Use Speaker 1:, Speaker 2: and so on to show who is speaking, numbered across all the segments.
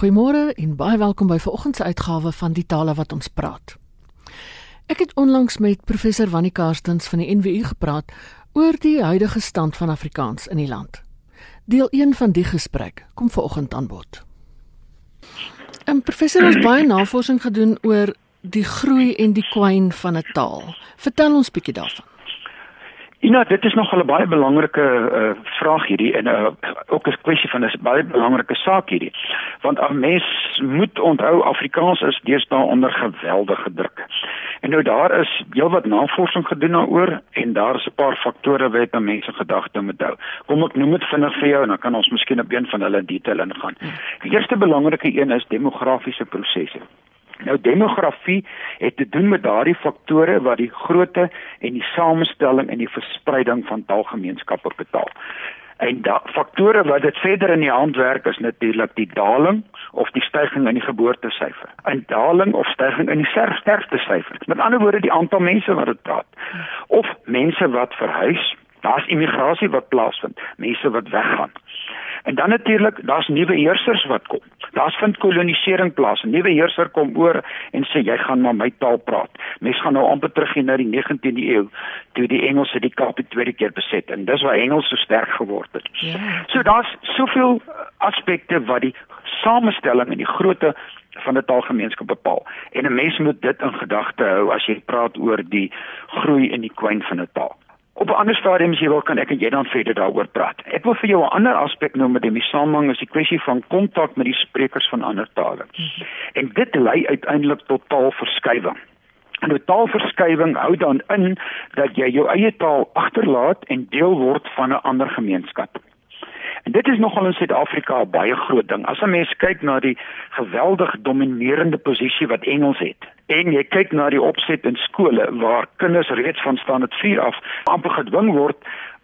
Speaker 1: Goeiemôre en baie welkom by vanoggend se uitgawe van Die Tale wat ons praat. Ek het onlangs met professor Wannie Karstens van die NWU gepraat oor die huidige stand van Afrikaans in die land. Deel 1 van die gesprek kom vanoggend aan bod. 'n Professor het baie navorsing gedoen oor die groei en die kwyn van 'n taal. Vertel ons bietjie daarvan.
Speaker 2: Ina, dit is nog 'n baie belangrike uh, vraag hierdie en uh, ook 'n kwessie van 'n baie belangrike saak hierdie. Want 'n mens moet onthou Afrikaans is deesdae onder geweldige druk. En nou daar is heelwat navorsing gedoen daaroor en daar is 'n paar faktore wat mense gedagte moet hou. Kom ek noem dit vinnig vir jou en dan kan ons miskien op een van hulle in detail ingaan. Die eerste belangrike een is demografiese prosesse. Nou demografie het te doen met daardie faktore wat die grootte en die samestelling en die verspreiding van taalgemeenskappe bepaal. En da faktore wat dit verder in die hand werk is natuurlik die daling of die stygings in die geboortesyfer. 'n Daling of stygings in die sterftesyfer. Met ander woorde die aantal mense wat dit praat. Of mense wat verhuis, daar's immigrasie wat plaasvind, mense wat weggaan. En dan natuurlik, daar's nuwe heersers wat kom. Daar's vind kolonisering plaas. 'n Nuwe heerser kom oor en sê jy gaan maar my taal praat. Mense gaan nou amper terug na die 19de eeu toe die Engelse die Kaap die tweede keer beset en dis waar Engels so sterk geword het. Ja. So daar's soveel aspekte wat die samestelling en die grootte van 'n taalgemeenskap bepaal. En 'n mens moet dit in gedagte hou as jy praat oor die groei en die kwyn van 'n taal. Op 'n ander stadium as jy wil kan ek en jy dan verder daaroor praat. Ek wil vir jou 'n ander aspek noem met die samehang is die kwessie van kontak met die sprekers van ander tale. En dit lei uiteindelik tot taalverskywing. En 'n taalverskywing hou dan in dat jy jou eie taal agterlaat en deel word van 'n ander gemeenskap. En dit is nogal in Suid-Afrika 'n baie groot ding. As 'n mens kyk na die geweldig dominerende posisie wat Engels het en jy kyk na die opset in skole waar kinders reeds van standaard 4 af amper gedwing word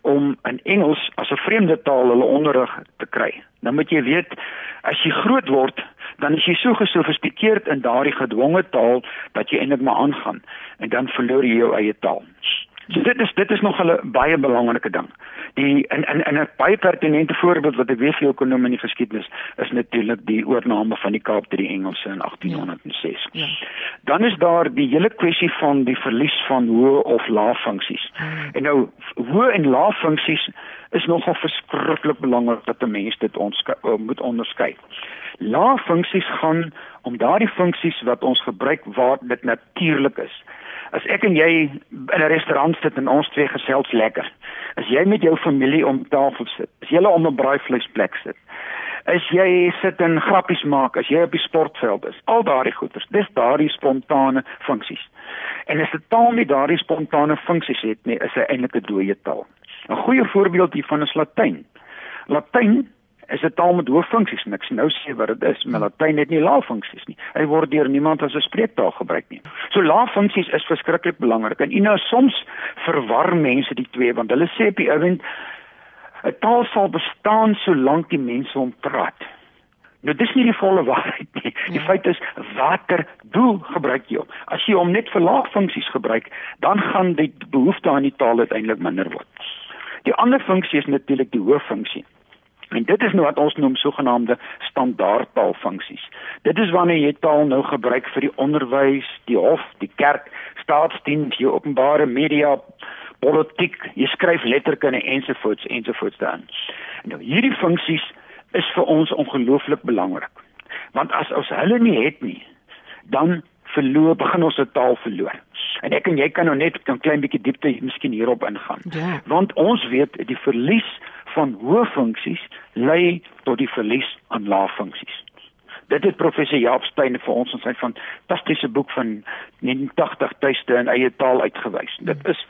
Speaker 2: om in Engels as 'n vreemde taal hulle onderrig te kry. Nou moet jy weet, as jy groot word, dan is jy so gesofistikeerd in daardie gedwonge taal dat jy eintlik maar aangaan en dan verloor jy jou eie taal. So dit is dit is nog 'n baie belangrike ding. Die in in in 'n baie pertinente voorbeeld wat ek weet vir jou kon noem in die geskiedenis is natuurlik die oorneem van die Kaap deur die Engelse in 1806. Ja. Ja. Dan is daar die hele kwessie van die verlies van hoë of lae funksies. Hmm. En nou hoë en lae funksies is nogal verskriklik belangrik dat 'n mens dit ons moet onderskei. Lae funksies gaan om daardie funksies wat ons gebruik waar dit natuurlik is as ek en jy in 'n restaurant sit en ons twee gesels lekker. As jy met jou familie om tafel sit, as julle om 'n braaivleisplek sit. As jy sit en grappies maak, as jy op die sportveld is, al daardie goeters, dis daardie spontane funksies. En as 'n taal nie daardie spontane funksies het nie, is hy eintlik 'n dooie taal. 'n Goeie voorbeeld hiervan is Latyn. Latyn is 'n taal met hoë funksies en ek sê nou sê wat dit is, maar Latyn het nie lae funksies nie. Hy word deur niemand as 'n spreektaal gebruik nie. So lae funksies is verskriklik belangrik en nou soms verwar mense die twee want hulle sê op die ouend 'n taal sal bestaan solank die mense hom praat. Nou dis nie die volle waarheid nie. Die ja. feit is watter doel gebruik jy hom? As jy hom net vir lae funksies gebruik, dan gaan die behoefte aan die taal uiteindelik minder word. Die ander funksie is natuurlik die hoë funksie. En dit is nou wat ons noem sogenaamde standaardtaalfunksies. Dit is wanneer jy taal nou gebruik vir die onderwys, die hof, die kerk, staatsdiens, jou openbare media, politiek, jy skryf letterkunde ensovoorts ensovoorts dan. Nou hierdie funksies is vir ons ongelooflik belangrik. Want as ons hulle nie het nie, dan verloor begin ons 'n taal verloor. En ek en jy kan nou net 'n klein bietjie diepte miskien hierop ingaan. Ja. Want ons weet die verlies van hoë funksies lei tot die verlies aan lae funksies. Dit het professor Jaap Steyn vir ons in sy fantastiese boek van 89 tuiste in eie taal uitgewys. Dit is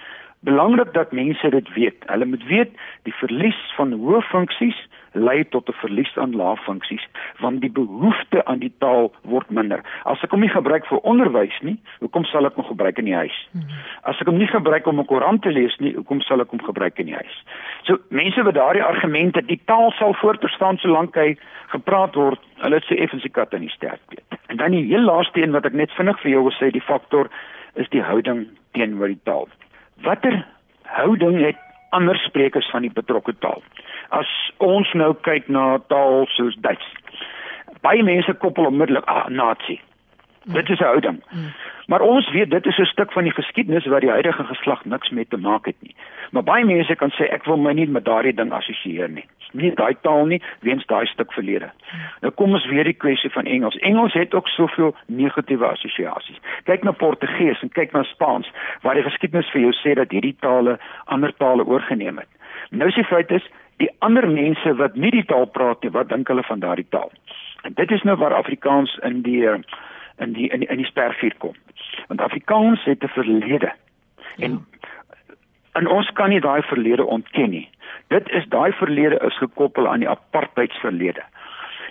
Speaker 2: belangrik dat mense dit weet. Hulle moet weet die verlies van hoë funksies lei tot 'n verlies aan lae funksies want die behoefte aan die taal word minder. As ek hom nie gebruik vir onderwys nie, hoekom sal ek hom gebruik in die huis? As ek hom nie gebruik om 'n koerant te lees nie, hoekom sal ek hom gebruik in die huis? So mense wat daardie argumente, die taal sal voortbestaan solank hy gepraat word, hulle sê effens die kat in die stert weet. En dan die heel laaste een wat ek net vinnig vir jou wil sê, die faktor is die houding teenoor die taal. Watter houding het ander sprekers van die betrokke taal? As ons nou kyk na taal soos Duits Baie mense koppel onmiddellik ah nazi. Dit is 'n houding. Maar ons weet dit is 'n stuk van die geskiedenis wat die huidige geslag niks mee te maak het nie. Maar baie mense kan sê ek wil my nie met daardie ding assosieer nie. Nie daai taal nie, weens daai stuk verlede. Nou kom ons weer die kwessie van Engels. Engels het ook soveel negatiewe assosiasies. Kyk na Portugees en kyk na Spaans waar die geskiedenis vir jou sê dat hierdie tale ander tale oorgeneem het. Nou is die feit is die ander mense wat nie die taal praat nie, wat dink hulle van daardie taal? En dit is nou waar Afrikaans in die in die in die, in die spervuur kom. Want Afrikaans het 'n verlede. En ja. en ons kan nie daai verlede ontken nie. Dit is daai verlede is gekoppel aan die apartheidsverlede.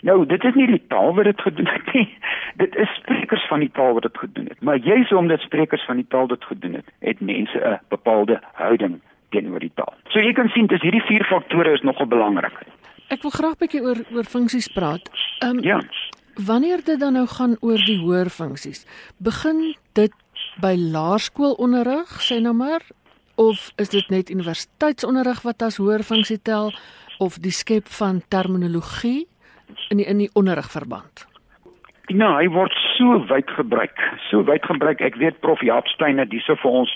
Speaker 2: Nou, dit is nie die taal wat dit gedoen het nie. Dit is sprekers van die taal wat dit gedoen het. Maar juis omdat sprekers van die taal dit gedoen het, het mense 'n bepaalde houding teenoor die taal. So jy kan sien dis hierdie vier faktore is nogal belangrik.
Speaker 1: Ek wil graag 'n bietjie oor oor funksies praat.
Speaker 2: Ehm um, Ja.
Speaker 1: Wanneer dit dan nou gaan oor die hoër funksies, begin dit by laerskoolonderrig, sê nou maar, of is dit net universiteitsonderrig wat as hoër funksie tel of die skep van terminologie in die in die onderrigverband?
Speaker 2: Ja, hy word so wyd gebruik. So wyd gebruik. Ek weet prof Jaap Steyn het hierso vir ons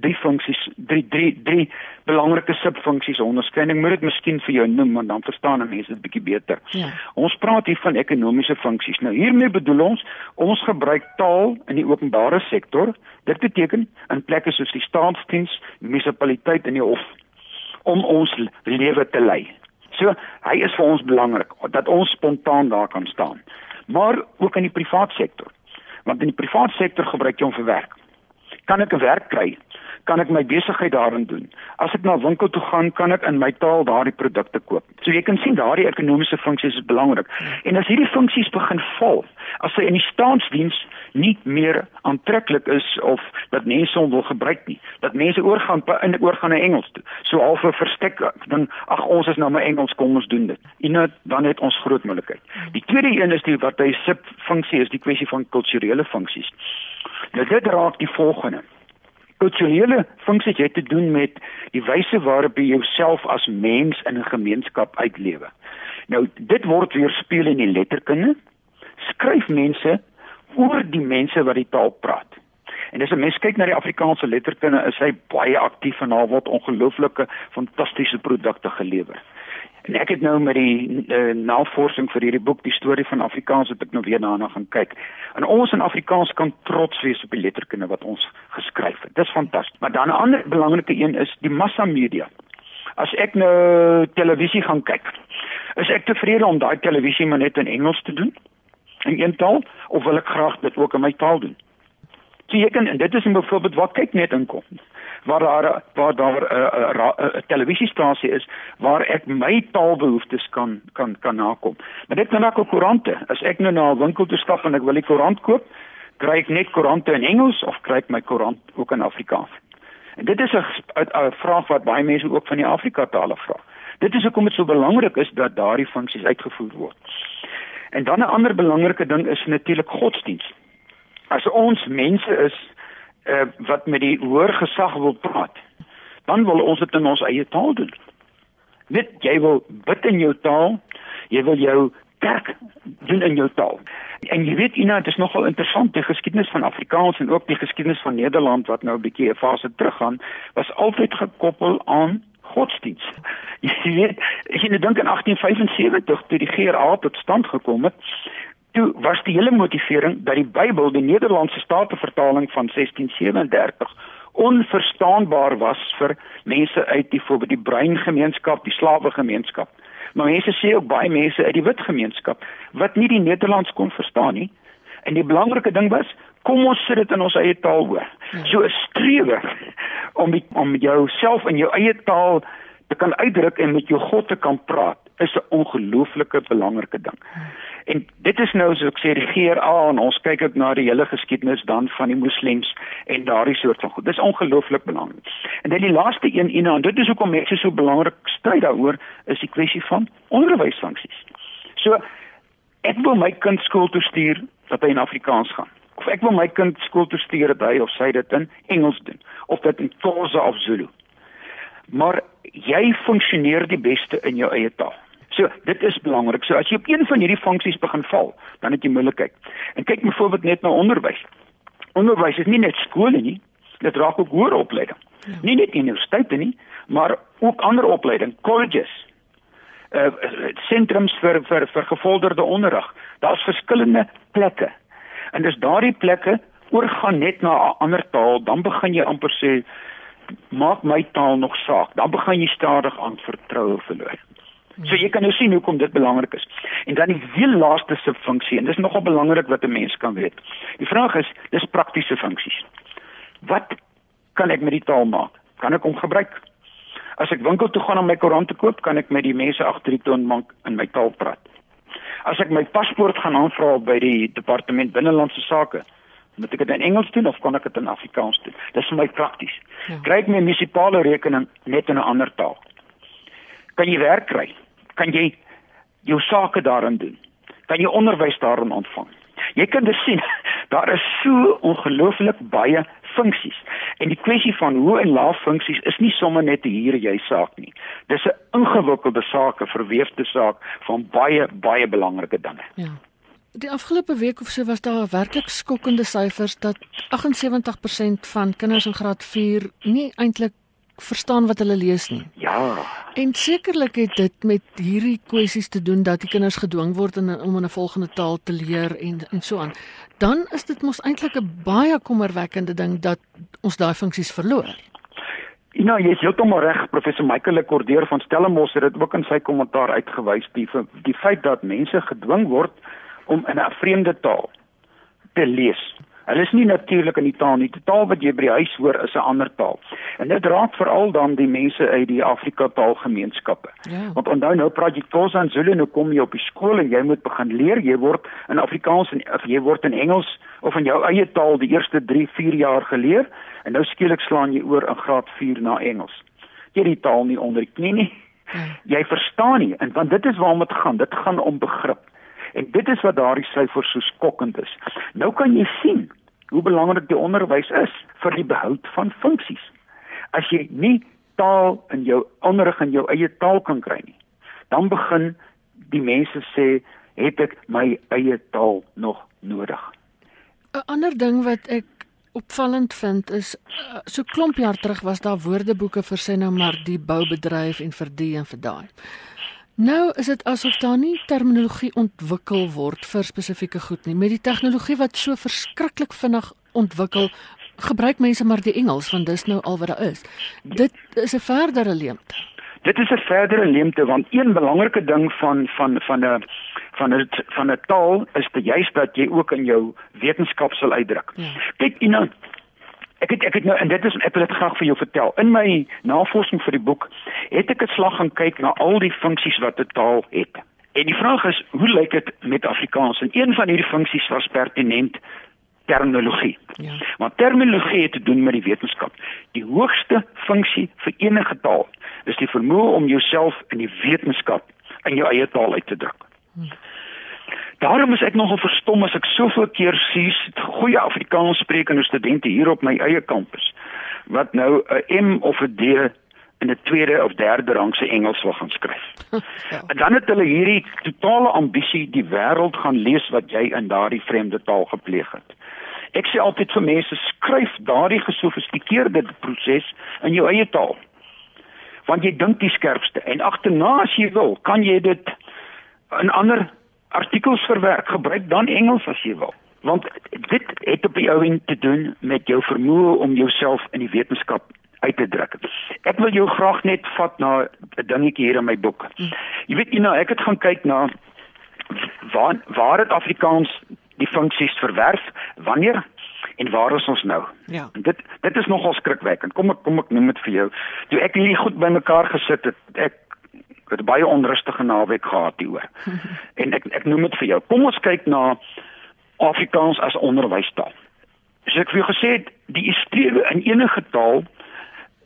Speaker 2: drie funksies, drie drie drie belangrike subfunksies onderskeiding. Moet dit miskien vir jou noem want dan verstaan mense dit bietjie beter.
Speaker 1: Ja.
Speaker 2: Ons praat hier van ekonomiese funksies. Nou hiermee bedoel ons ons gebruik taal in die openbare sektor. Dit beteken in plekke soos die staatsdiens, munisipaliteit en die hof om ons lewe te lei. So, hy is vir ons belangrik dat ons spontaan daar kan staan maar ook in die privaat sektor. Want in die privaat sektor gebruik jy hom vir werk. Kan ek 'n werk kry? Kan ek my besigheid daarin doen? As ek na 'n winkel toe gaan, kan ek in my taal daardie produkte koop. So jy kan sien daardie ekonomiese funksies is belangrik. En as hierdie funksies begin val, as hy in die staatsdiens nie meer aantreklik is of dat mense hom wil gebruik nie, dat mense oorgaan in oorgaan na Engels toe. So half 'n verstek dan ag ons is nou maar Engels, kom ons doen dit. En dan het ons groot moontlikheid. Die tweede een is die wat hy sip funksie is die kwessie van kulturele funksies. Nou dit raak die volgende kulturele funksies het te doen met die wyse waarop jy jouself as mens in 'n gemeenskap uitlewe. Nou dit word weerspieël in die letterkunde. Skryf mense oor die mense wat die taal praat. En as 'n mens kyk na die Afrikaanse letterkunde, is hy baie aktief en daar word ongelooflike fantastiese produkte gelewer. En ek het nou met die uh, navorsing vir hierdie boek, die storie van Afrikaans, het ek nou weer daarna gaan kyk. En ons in Afrikaans kan trots wees op die letterkunde wat ons geskryf het. Dis fantasties. Maar dan 'n ander belangrike een is die massa media. As ek nou televisie gaan kyk, is ek tevrede om daai televisie maar net in Engels te doen in een taal of wil ek graag dit ook in my taal doen? Kan en dit is 'n voorbeeld wat kyk net inkom. Waar daar waar daar 'n uh, uh, uh, televisiestasie is waar ek my taalbehoeftes kan kan kan nakom. Maar dit kan ook koerante. As ek nou na 'n winkel toe stap en ek wil 'n koerant koop, kry ek net koerante in Engels of kry ek my koerant ook in Afrikaans? En dit is 'n vraag wat baie mense ook van die Afrika tale vra. Dit is hoekom dit so belangrik is dat daardie funksies uitgevoer word. En dan 'n ander belangrike ding is natuurlik godsdienst. As ons mense is uh, wat met die hoër gesag wil praat, dan wil ons dit in ons eie taal doen. Net jy wil bid in jou taal, jy wil jou kerk doen in jou taal. En jy weet Ina, dit is nogal interessant die geskiedenis van Afrikaans en ook die geskiedenis van Nederland wat nou 'n bietjie 'n fase teruggaan, was altyd gekoppel aan godsdienst. Jy weet, ek dink in 1875 toe die GRA tot stand gekom het, toe was die hele motivering dat die Bybel, die Nederlandse Statenvertaling van 1637 onverstaanbaar was vir mense uit die voor die bruin gemeenskap, die slawe gemeenskap. Maar mense sê ook baie mense uit die wit gemeenskap wat nie die Nederlands kon verstaan nie. En die belangrike ding was, kom ons sit dit in ons eie taal hoor. So 'n strewe om die, om jouself in jou eie taal te kan uitdruk en met jou God te kan praat is 'n ongelooflike belangrike ding. En dit is nou soos ek sê die GRA en ons kyk ook na die hele geskiedenis dan van die moslems en daardie soort van goed. Dis ongelooflik belangrik. En dan die laaste een en dit is hoekom mense so belangrik stry daaroor is die kwessie van onderwysfunksies. So ek wil my kind skool toe stuur dat hy in Afrikaans gaan. Of ek wil my kind skool toe stuur dat hy of sy dit in Engels doen of dit in Xhosa of Zulu. Maar jy funksioneer die beste in jou eie taal. So, dit is belangrik. So as jy op een van hierdie funksies begin val, dan het jy moeilikheid. En kyk byvoorbeeld net na onderwys. Onderwys is nie net skole nie, dit raak ook hoër opleiding. Ja. Nie net universiteite nie, maar ook ander opleiding, colleges. Uh sentrums vir vir vir gevorderde onderrig. Daar's verskillende plekke. En dis daardie plekke oorgaan net na 'n ander taal, dan begin jy amper sê maak my taal nog saak. Dan begin jy stadig aan vertroue verloor. So jy kan nou sien hoekom dit belangrik is. En dan die heel laaste subfunksie en dis nogal belangrik wat 'n mens kan weet. Die vraag is, dis praktiese funksies. Wat kan ek met die taal maak? Kan ek hom gebruik? As ek winkel toe gaan om my koerant te koop, kan ek met die mense agter die toonbank in my taal praat. As ek my paspoort gaan aanvra by die departement binnelandse sake, moet ek dit in Engels doen of kan ek dit in Afrikaans doen? Dis vir my prakties. Ja. Kry ek my munisipale rekening net in 'n ander taal? Kan jy werk kry? Kan jy jou sake daarin doen. Kan jy onderwys daarin ontvang. Jy kan dit sien. Daar is so ongelooflik baie funksies. En die kwessie van hoe en lae funksies is nie sommer net 'n hier jy saak nie. Dis 'n ingewikkelde saak, 'n verweefde saak van baie baie belangrike dinge.
Speaker 1: Ja. Die afgelope week of so was daar werklik skokkende syfers dat 78% van kinders in graad 4 nie eintlik verstaan wat hulle lees nie.
Speaker 2: Ja.
Speaker 1: En sekerlik het dit met hierdie kwessies te doen dat die kinders gedwing word in, om 'n volgende taal te leer en en so aan. Dan is dit mos eintlik 'n baie kommerwekkende ding dat ons daai funksies verloor.
Speaker 2: Nou, jy is heeltemal reg, professor Michael Lekordeer van Stellenbosch het dit ook in sy kommentaar uitgewys die die feit dat mense gedwing word om in 'n vreemde taal te lees. Hulle is nie natuurlik in die taal nie. Die taal wat jy by die huis hoor is 'n ander taal. En dit raak veral dan die mense uit die Afrika taalgemeenskappe. Ja. Want onthou nou praat jy Xhosa en Zulu nou kom jy op die skool en jy moet begin leer. Jy word in Afrikaans en of jy word in Engels of in jou eie taal die eerste 3, 4 jaar geleer en nou skielik slaan jy oor in graad 4 na Engels. Jy die taal nie onder die knie nie. Ja. Jy verstaan nie en want dit is waarom dit gaan. Dit gaan om begrip. En dit is wat daardie syfer so skokkend is. Nou kan jy sien hoe belangrik die onderwys is vir die behoud van funksies. As jy nie taal in jou onderrig in jou eie taal kan kry nie, dan begin die mense sê het ek my eie taal nog nodig.
Speaker 1: 'n Ander ding wat ek opvallend vind is so klomp jaar terug was daar woordeboeke vir sê nou maar die boubedryf en vir die en vir daai. Nou is dit asof daar nie terminologie ontwikkel word vir spesifieke goed nie. Met die tegnologie wat so verskriklik vinnig ontwikkel, gebruik mense maar die Engels want dis nou al wat daar is. Dit is 'n verdere leemte.
Speaker 2: Dit is 'n verdere leemte want een belangrike ding van van van 'n van 'n van 'n taal is dit juist dat jy ook in jou wetenskap sal uitdruk. Ja. Kyk, Ina, Ek het ek het nou en dit is ek wil dit graag vir jou vertel. In my navorsing vir die boek het ek 'n slag gaan kyk na al die funksies wat 'n taal het. En die vraag is, hoe lyk dit met Afrikaans? En een van hierdie funksies was pertinent terminologie. Ja. Maar terminologie het te doen met die wetenskap. Die hoogste funksie vir enige taal is die vermoë om jouself in die wetenskap in jou eie taal uit te druk. Hm. Daarom is ek nogal verstom as ek soveel keer sien goeie Afrikaans sprekende studente hier op my eie kampus wat nou 'n M of 'n D in 'n tweede of derde rangse Engels wil gaan skryf. ja. En dan het hulle hierdie totale ambisie die wêreld gaan lees wat jy in daardie vreemde taal gepleeg het. Ek sê altyd vir mense skryf daardie gesofistikeerde proses in jou eie taal. Want jy dink die skerpste en agterna as jy wil, kan jy dit in ander artikels verwerk, gebruik dan Engels as jy wil. Want dit het op jou in te doen met jou vermoë om jouself in die wetenskap uit te druk. Ek wil jou graag net vat na 'n dingetjie hier in my boek. Jy weet, nou ek het gaan kyk na waar waar het Afrikaans die funksies verwerf, wanneer en waar is ons nou?
Speaker 1: Ja.
Speaker 2: En dit dit is nogal skrikwekkend. Kom ek kom ek noem dit vir jou. Toe ek hierdie goed bymekaar gesit het, ek het 'n baie onrustige naweek gehad hieroor. en ek ek noem dit vir jou. Kom ons kyk na Afrikaans as onderwystaal. So ek het vir jou gesê die strewe in enige taal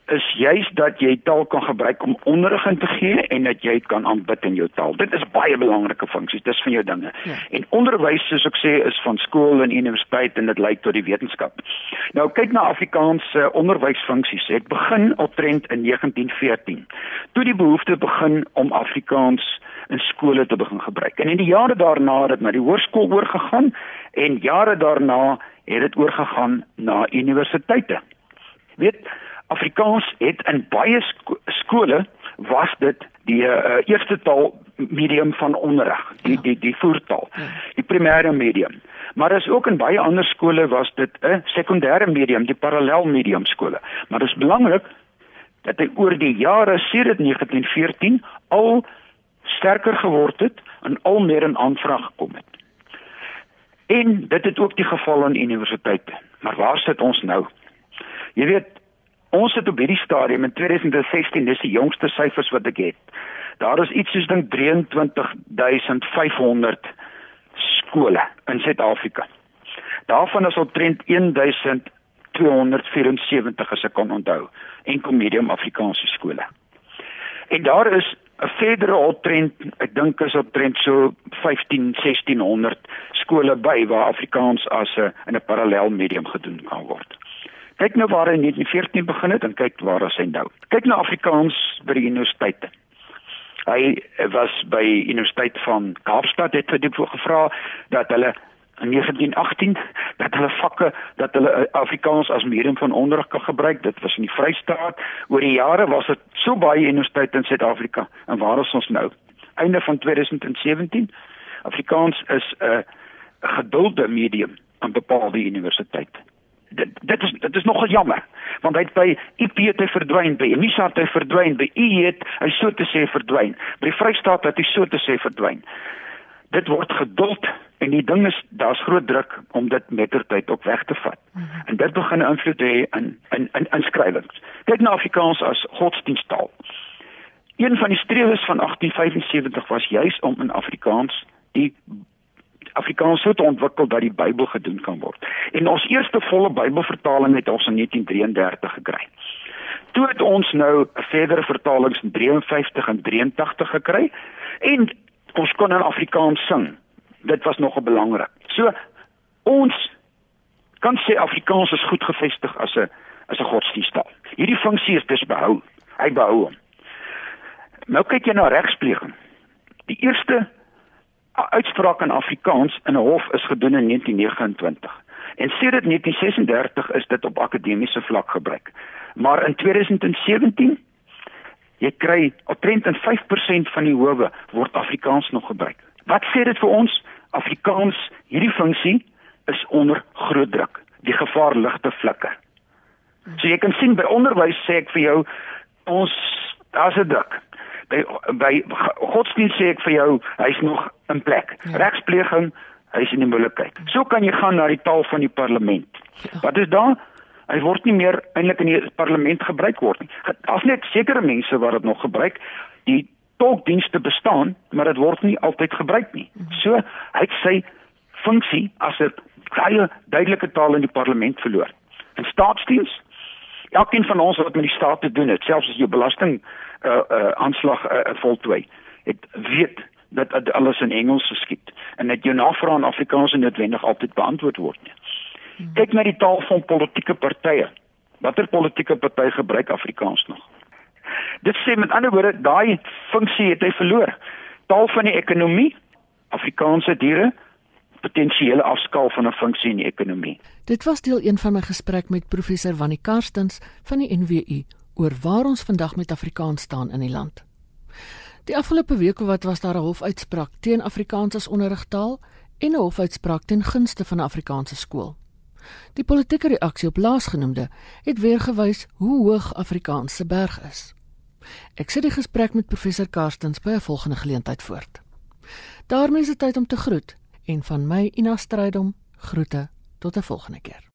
Speaker 2: is juis dat jy taal kan gebruik om onderrig in te gee en dat jy dit kan aanbid in jou taal. Dit is baie belangrike funksies, dis van jou dinge. Ja. En onderwys soos ek sê is van skool en universiteit en dit lei tot die wetenskap. Nou kyk na Afrikaanse onderwysfunksies. Dit begin optrend in 1914. Toe die behoefte begin om Afrikaans in skole te begin gebruik. En in die jare daarna het dit na die hoërskool oorgegaan en jare daarna het dit oorgegaan na universiteite. Weet, Afrikaans het in baie sko skole was dit die uh, eerste taal medium van onderrig, die, ja. die die voertaal, ja. die primêre medium. Maar is ook in baie ander skole was dit 'n sekondêre medium, die parallel medium skole. Maar dit is belangrik dat hy oor die jare sedert 1914 al sterker geword het en al meer in aanvraag gekom het. En dit het ook die geval aan universiteite. Maar waar sit ons nou? Jy weet, ons het op hierdie stadium in 2016, dis die jongste syfers wat ek het. Daar is iets soos dink 23500 skole in Suid-Afrika. Daarvan is omtrent 1274 as ek kan onthou, enkel medium Afrikaanse skole. En daar is 'n verdere optrend, ek dink is optrend so 15 1600 skole by waar Afrikaans as 'n in 'n parallel medium gedoen kan word. Kyk nou waar hy in 1914 begin het en kyk waar hy nou. Kyk na Afrikaans by die universiteite. Hy was by Universiteit van Kaapstad het vir die gevra dat hulle in 1918 dat hulle vakke dat hulle eh, Afrikaans as medium van onderrig kan gebruik. Dit was in die Vrystaat. Oor die jare was dit so baie universiteite in Suid-Afrika. En waar is ons nou? Einde van 2017. Afrikaans is 'n uh, gedulde medium aan bepaalde universiteite dit dit is dit is nogal jammer want hy het by IP te verdwyn by Unisa te verdwyn by U het hy so te sê verdwyn by Vrystaat het hy so te sê verdwyn. Dit word geduld en die ding is daar's groot druk om dit mettertyd op weg te vat. -hmm. en dit begin invloed hê in in in inskrywings. Kyk na Afrikaans as godsdiensttaal. Een van die strewes van 1875 was juis om in Afrikaans die Afrikaans so te ontwikkel dat die Bybel gedoen kan word. En ons eerste volle Bybelvertaling het ons in 1933 gekry. Toe het ons nou verdere vertalings in 53 en 83 gekry en ons kon in Afrikaans sing. Dit was nogal belangrik. So ons kan sê Afrikaans is goed gevestig as 'n as 'n godsdiensttaal. Hierdie funksie is dus behou. Hy behou hom. Nou kyk jy na regspleging. Die eerste uitspraak in Afrikaans in 'n hof is gedoen in 1929. En sedert 1936 is dit op akademiese vlak gebruik. Maar in 2017 jy kry omtrent 5% van die howe word Afrikaans nog gebruik. Wat sê dit vir ons? Afrikaans, hierdie funksie is onder groot druk. Die gevaar lig te flikker. So jy kan sien by onderwys sê ek vir jou ons daar's 'n druk by by godsdienst sê ek vir jou hy's nog in plek. Ja. Regspleging, hy's in die moeilikheid. So kan jy gaan na die taal van die parlement. Ja. Wat is daar? Hy word nie meer eintlik in die parlement gebruik word nie. Daar's net sekere mense wat dit nog gebruik. Die tolkdienste bestaan, maar dit word nie altyd gebruik nie. Mhm. So hy het sy funksie as 'n baie duidelike taal in die parlement verloor. In staatsdiens Elkeen van ons wat met die staat te doen het, selfs as jy belasting uh uh aanslag uh, voltooi, het weet dat uh, alles in Engels geskied en dat jou navrae in Afrikaans noodwendig altyd beantwoord word nie. Kyk na die taal van politieke partye. Watter politieke party gebruik Afrikaans nog? Dit sê met ander woorde, daai funksie het hy verloor. Taal van die ekonomie, Afrikaanse diere, potensiële afskaal van 'n funksie in die ekonomie.
Speaker 1: Dit was deel 1 van my gesprek met professor Wannie Karstens van die NWU oor waar ons vandag met Afrikaans staan in die land. Die afgelope week wat was daar 'n hofuitspraak teen Afrikaans as onderrigtaal en 'n hofuitspraak ten gunste van 'n Afrikaanse skool. Die politieke reaksie op laasgenoemde het weer gewys hoe hoog Afrikaans se berg is. Ek sit die gesprek met professor Karstens by 'n volgende geleentheid voort. daarmee is dit tyd om te groet en van my Ina Strydom groete tot 'n volgende keer.